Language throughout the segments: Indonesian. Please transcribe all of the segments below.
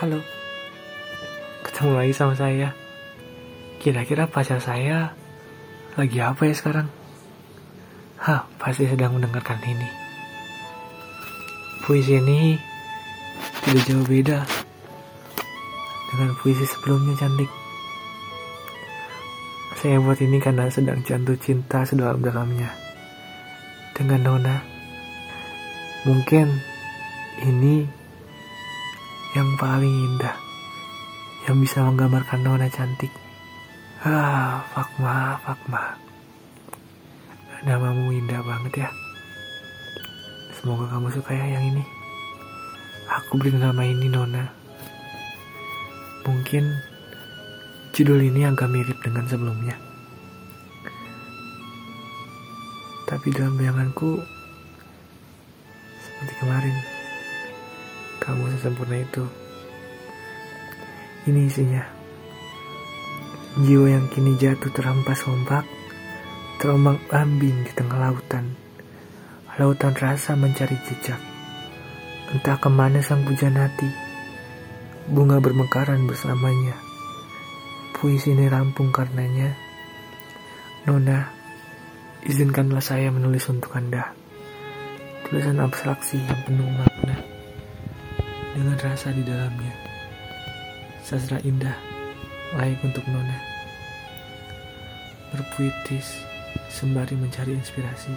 Halo, ketemu lagi sama saya. Kira-kira pacar saya lagi apa ya sekarang? Hah, pasti sedang mendengarkan ini. Puisi ini tidak jauh beda dengan puisi sebelumnya cantik. Saya buat ini karena sedang jatuh cinta sedalam-dalamnya dengan Nona. Mungkin ini yang paling indah yang bisa menggambarkan Nona cantik. Ah, Fakma, Fakma. Namamu indah banget ya. Semoga kamu suka ya yang ini. Aku beri nama ini Nona. Mungkin judul ini agak mirip dengan sebelumnya. Tapi dalam bayanganku, seperti kemarin, kamu sesempurna itu. Ini isinya. Jiwa yang kini jatuh terampas ombak, terombang ambing di tengah lautan. Lautan rasa mencari jejak. Entah ke mana sang pujan hati. Bunga bermekaran bersamanya. Puisi ini rampung karenanya. Nona, izinkanlah saya menulis untuk Anda. Tulisan abstraksi yang penuh makna. Dengan rasa di dalamnya. Sastra indah, layak untuk Nona. Berpuitis, sembari mencari inspirasi.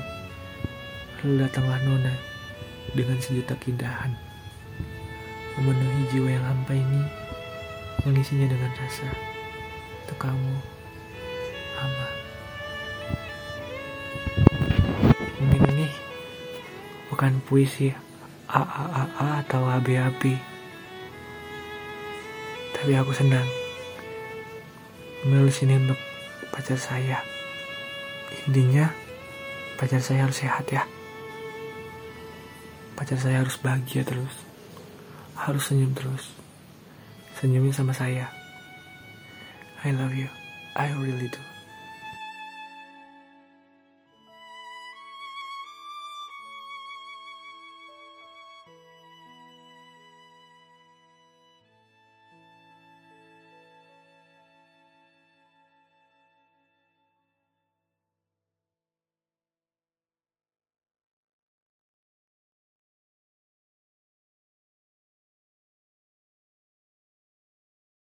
Lalu datanglah Nona dengan sejuta keindahan. Memenuhi jiwa yang hampa ini, mengisinya dengan rasa. Untuk kamu, Ama. Mungkin ini bukan puisi AAAA atau AB-AB. Tapi aku senang menulis ini untuk pacar saya. Intinya, pacar saya harus sehat ya. Pacar saya harus bahagia terus. Harus senyum terus. Senyumnya sama saya. I love you. I really do.